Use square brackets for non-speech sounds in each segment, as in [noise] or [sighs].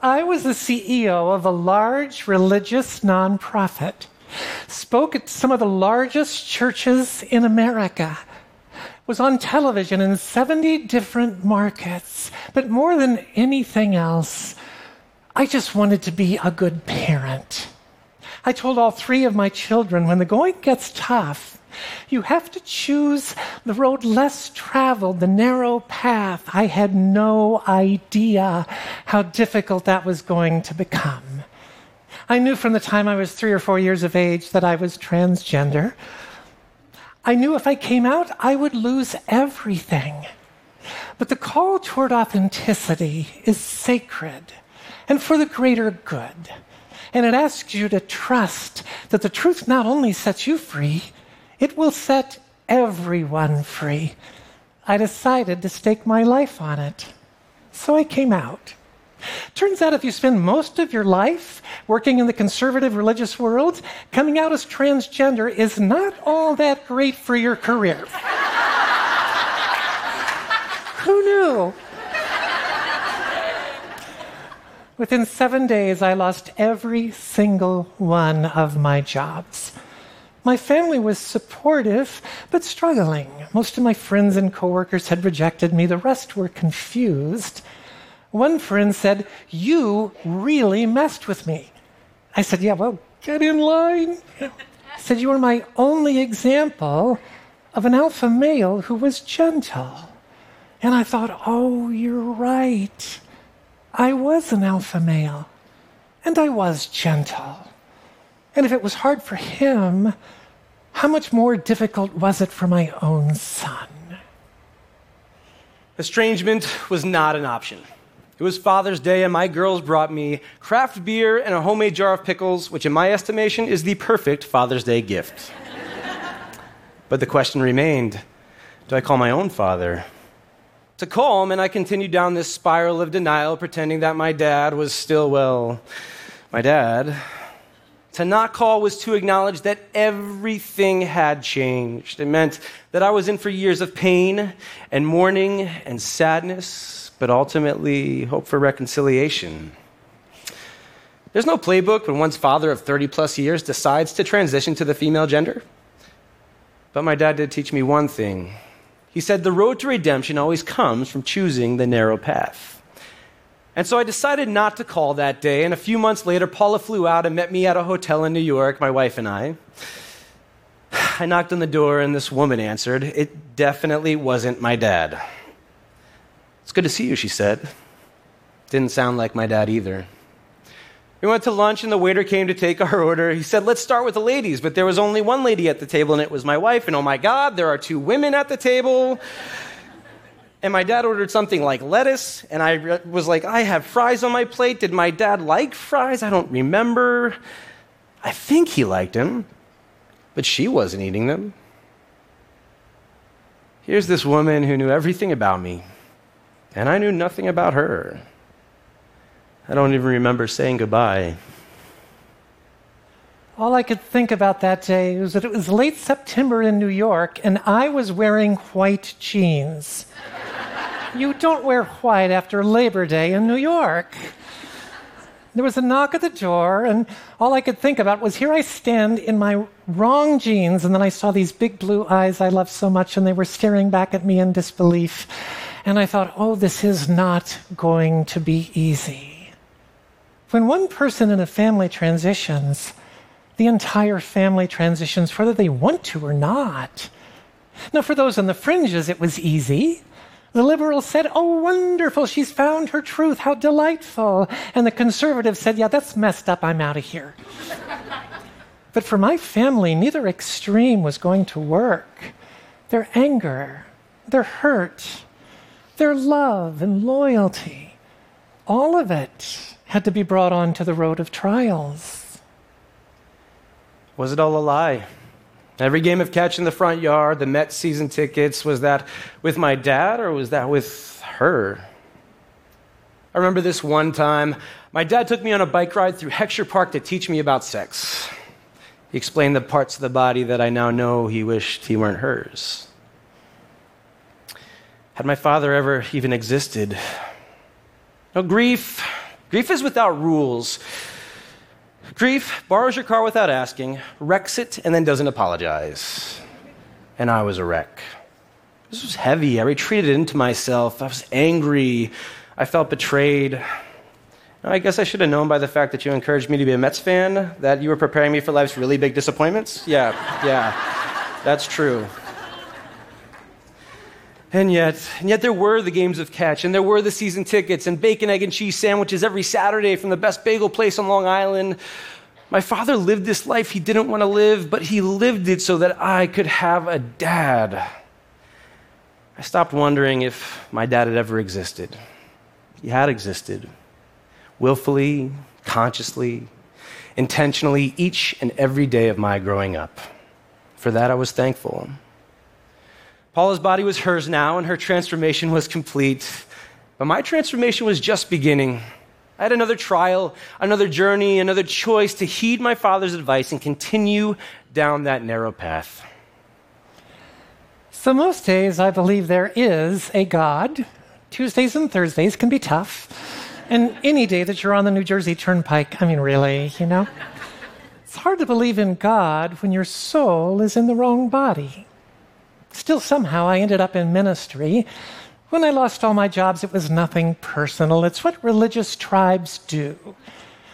I was the CEO of a large religious nonprofit, spoke at some of the largest churches in America, was on television in 70 different markets, but more than anything else, I just wanted to be a good parent. I told all three of my children when the going gets tough, you have to choose the road less traveled, the narrow path. I had no idea how difficult that was going to become. I knew from the time I was three or four years of age that I was transgender. I knew if I came out, I would lose everything. But the call toward authenticity is sacred and for the greater good. And it asks you to trust that the truth not only sets you free, it will set everyone free. I decided to stake my life on it. So I came out. Turns out if you spend most of your life working in the conservative religious world, coming out as transgender is not all that great for your career. [laughs] Who knew? Within seven days, I lost every single one of my jobs. My family was supportive, but struggling. Most of my friends and coworkers had rejected me, the rest were confused. One friend said, You really messed with me. I said, Yeah, well, get in line. Said, You were my only example of an alpha male who was gentle. And I thought, Oh, you're right. I was an alpha male, and I was gentle. And if it was hard for him, how much more difficult was it for my own son? Estrangement was not an option. It was Father's Day, and my girls brought me craft beer and a homemade jar of pickles, which, in my estimation, is the perfect Father's Day gift. but the question remained do I call my own father? To calm, and I continued down this spiral of denial, pretending that my dad was still, well, my dad. To not call was to acknowledge that everything had changed. It meant that I was in for years of pain and mourning and sadness, but ultimately hope for reconciliation. There's no playbook when one's father of 30 plus years decides to transition to the female gender. But my dad did teach me one thing. He said the road to redemption always comes from choosing the narrow path. And so I decided not to call that day. And a few months later, Paula flew out and met me at a hotel in New York, my wife and I. [sighs] I knocked on the door, and this woman answered. It definitely wasn't my dad. It's good to see you, she said. Didn't sound like my dad either. We went to lunch, and the waiter came to take our order. He said, Let's start with the ladies. But there was only one lady at the table, and it was my wife. And oh my God, there are two women at the table and my dad ordered something like lettuce, and I was like, I have fries on my plate. Did my dad like fries? I don't remember. I think he liked them, but she wasn't eating them. Here's this woman who knew everything about me, and I knew nothing about her. I don't even remember saying goodbye. All I could think about that day was that it was late September in New York, and I was wearing white jeans. You don't wear white after Labor Day in New York. There was a knock at the door, and all I could think about was here I stand in my wrong jeans, and then I saw these big blue eyes I love so much, and they were staring back at me in disbelief. And I thought, oh, this is not going to be easy. When one person in a family transitions, the entire family transitions, whether they want to or not. Now, for those on the fringes, it was easy. The liberal said, Oh, wonderful, she's found her truth, how delightful. And the conservative said, Yeah, that's messed up, I'm out of here. [laughs] but for my family, neither extreme was going to work. Their anger, their hurt, their love and loyalty, all of it had to be brought onto the road of trials. Was it all a lie? Every game of catch in the front yard, the Mets season tickets, was that with my dad or was that with her? I remember this one time. My dad took me on a bike ride through Heckscher Park to teach me about sex. He explained the parts of the body that I now know he wished he weren't hers. Had my father ever even existed? No grief, Grief is without rules. Grief borrows your car without asking, wrecks it, and then doesn't apologize. And I was a wreck. This was heavy. I retreated into myself. I was angry. I felt betrayed. I guess I should have known by the fact that you encouraged me to be a Mets fan that you were preparing me for life's really big disappointments. Yeah, yeah, that's true. And yet, and yet there were the games of catch, and there were the season tickets and bacon, egg, and cheese sandwiches every Saturday from the best bagel place on Long Island. My father lived this life he didn't want to live, but he lived it so that I could have a dad. I stopped wondering if my dad had ever existed. He had existed, willfully, consciously, intentionally, each and every day of my growing up. For that, I was thankful. Paula's body was hers now, and her transformation was complete. But my transformation was just beginning. I had another trial, another journey, another choice to heed my father's advice and continue down that narrow path. So, most days I believe there is a God. Tuesdays and Thursdays can be tough. And any day that you're on the New Jersey Turnpike, I mean, really, you know? It's hard to believe in God when your soul is in the wrong body. Still, somehow, I ended up in ministry. When I lost all my jobs, it was nothing personal. It's what religious tribes do.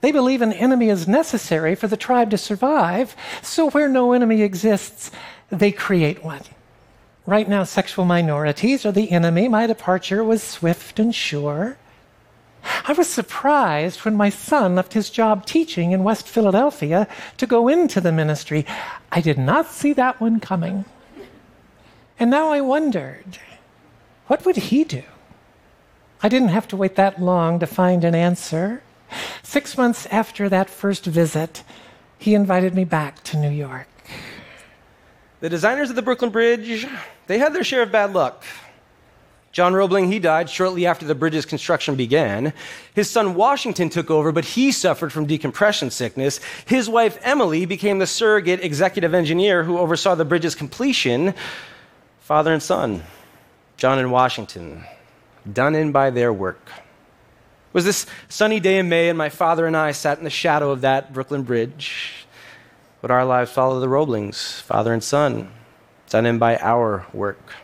They believe an enemy is necessary for the tribe to survive, so where no enemy exists, they create one. Right now, sexual minorities are the enemy. My departure was swift and sure. I was surprised when my son left his job teaching in West Philadelphia to go into the ministry. I did not see that one coming. And now I wondered, what would he do? I didn't have to wait that long to find an answer. Six months after that first visit, he invited me back to New York. The designers of the Brooklyn Bridge, they had their share of bad luck. John Roebling, he died shortly after the bridge's construction began. His son Washington took over, but he suffered from decompression sickness. His wife Emily became the surrogate executive engineer who oversaw the bridge's completion father and son, John and Washington, done in by their work. It was this sunny day in May, and my father and I sat in the shadow of that Brooklyn Bridge. Would our lives follow the Roeblings, father and son, done in by our work.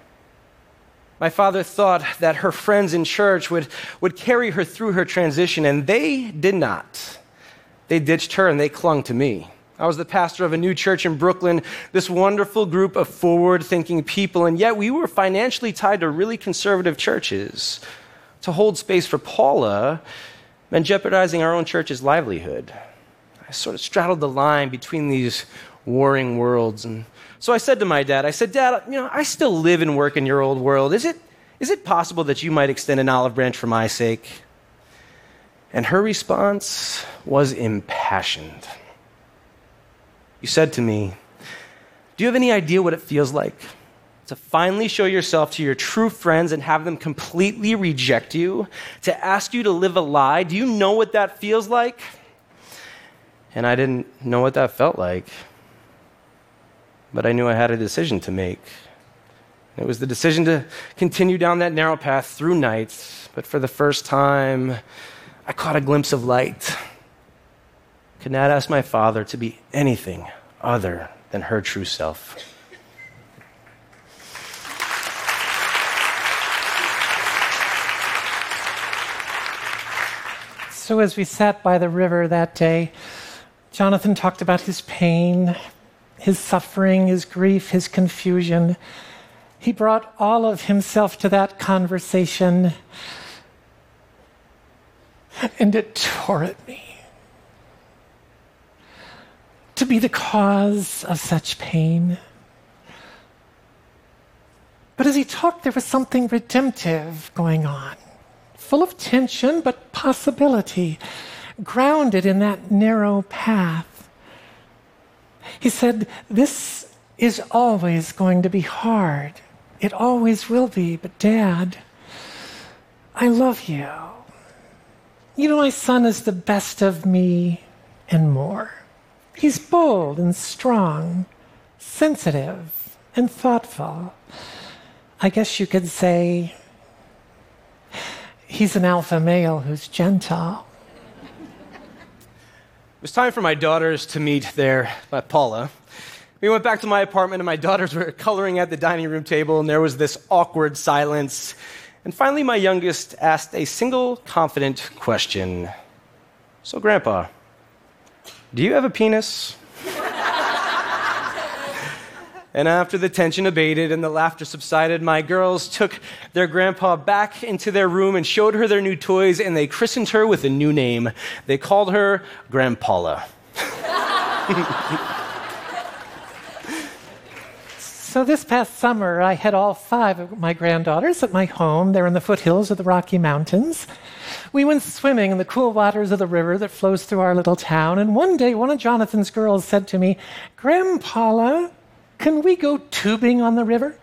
My father thought that her friends in church would, would carry her through her transition, and they did not. They ditched her and they clung to me. I was the pastor of a new church in Brooklyn, this wonderful group of forward thinking people, and yet we were financially tied to really conservative churches. To hold space for Paula meant jeopardizing our own church's livelihood. I sort of straddled the line between these warring worlds. And so I said to my dad, I said, Dad, you know, I still live and work in your old world. Is it, is it possible that you might extend an olive branch for my sake? And her response was impassioned. You said to me, Do you have any idea what it feels like to finally show yourself to your true friends and have them completely reject you? To ask you to live a lie? Do you know what that feels like? And I didn't know what that felt like. But I knew I had a decision to make. It was the decision to continue down that narrow path through nights, but for the first time, I caught a glimpse of light could not ask my father to be anything other than her true self. So, as we sat by the river that day, Jonathan talked about his pain, his suffering, his grief, his confusion. He brought all of himself to that conversation, and it tore at me to be the cause of such pain. But as he talked, there was something redemptive going on, full of tension but possibility, grounded in that narrow path. He said, This is always going to be hard. It always will be, but Dad, I love you. You know, my son is the best of me and more. He's bold and strong, sensitive and thoughtful. I guess you could say he's an alpha male who's gentle. It was time for my daughters to meet their uh, Paula. We went back to my apartment, and my daughters were coloring at the dining room table, and there was this awkward silence. And finally, my youngest asked a single confident question So, Grandpa, do you have a penis? and after the tension abated and the laughter subsided, my girls took their grandpa back into their room and showed her their new toys, and they christened her with a new name. They called her Grandpaula. So this past summer, I had all five of my granddaughters at my home. They're in the foothills of the Rocky Mountains. We went swimming in the cool waters of the river that flows through our little town. And one day, one of Jonathan's girls said to me, Grandpaula, can we go tubing on the river?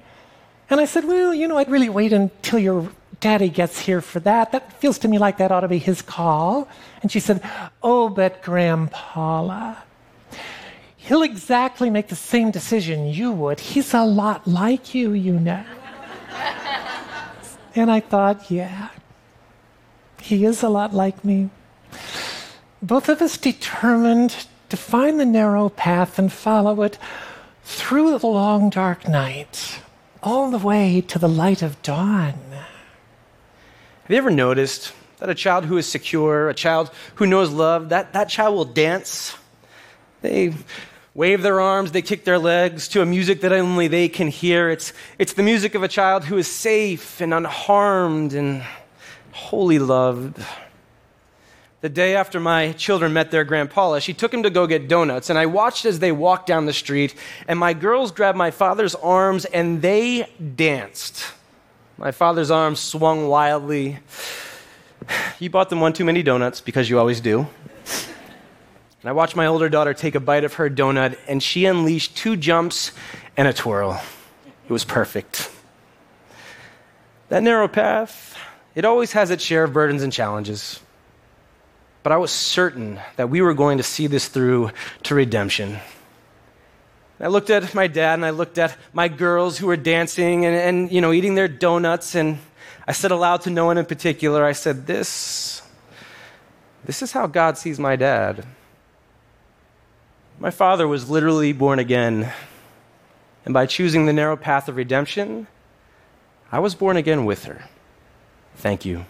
And I said, Well, you know, I'd really wait until your daddy gets here for that. That feels to me like that ought to be his call. And she said, Oh, but Grandpaula, he'll exactly make the same decision you would. He's a lot like you, you know. [laughs] and I thought, yeah, he is a lot like me. Both of us determined to find the narrow path and follow it through the long dark night, all the way to the light of dawn. Have you ever noticed that a child who is secure, a child who knows love, that, that child will dance? They wave their arms, they kick their legs to a music that only they can hear. It's, it's the music of a child who is safe and unharmed and wholly loved. The day after my children met their grandpa, she took him to go get donuts, and I watched as they walked down the street, and my girls grabbed my father's arms and they danced. My father's arms swung wildly. You bought them one too many donuts, because you always do. And I watched my older daughter take a bite of her donut, and she unleashed two jumps and a twirl. It was perfect. That narrow path, it always has its share of burdens and challenges. But I was certain that we were going to see this through to redemption. I looked at my dad and I looked at my girls who were dancing and, and you know, eating their donuts, and I said aloud to no one in particular, I said, This, this is how God sees my dad. My father was literally born again. And by choosing the narrow path of redemption, I was born again with her. Thank you.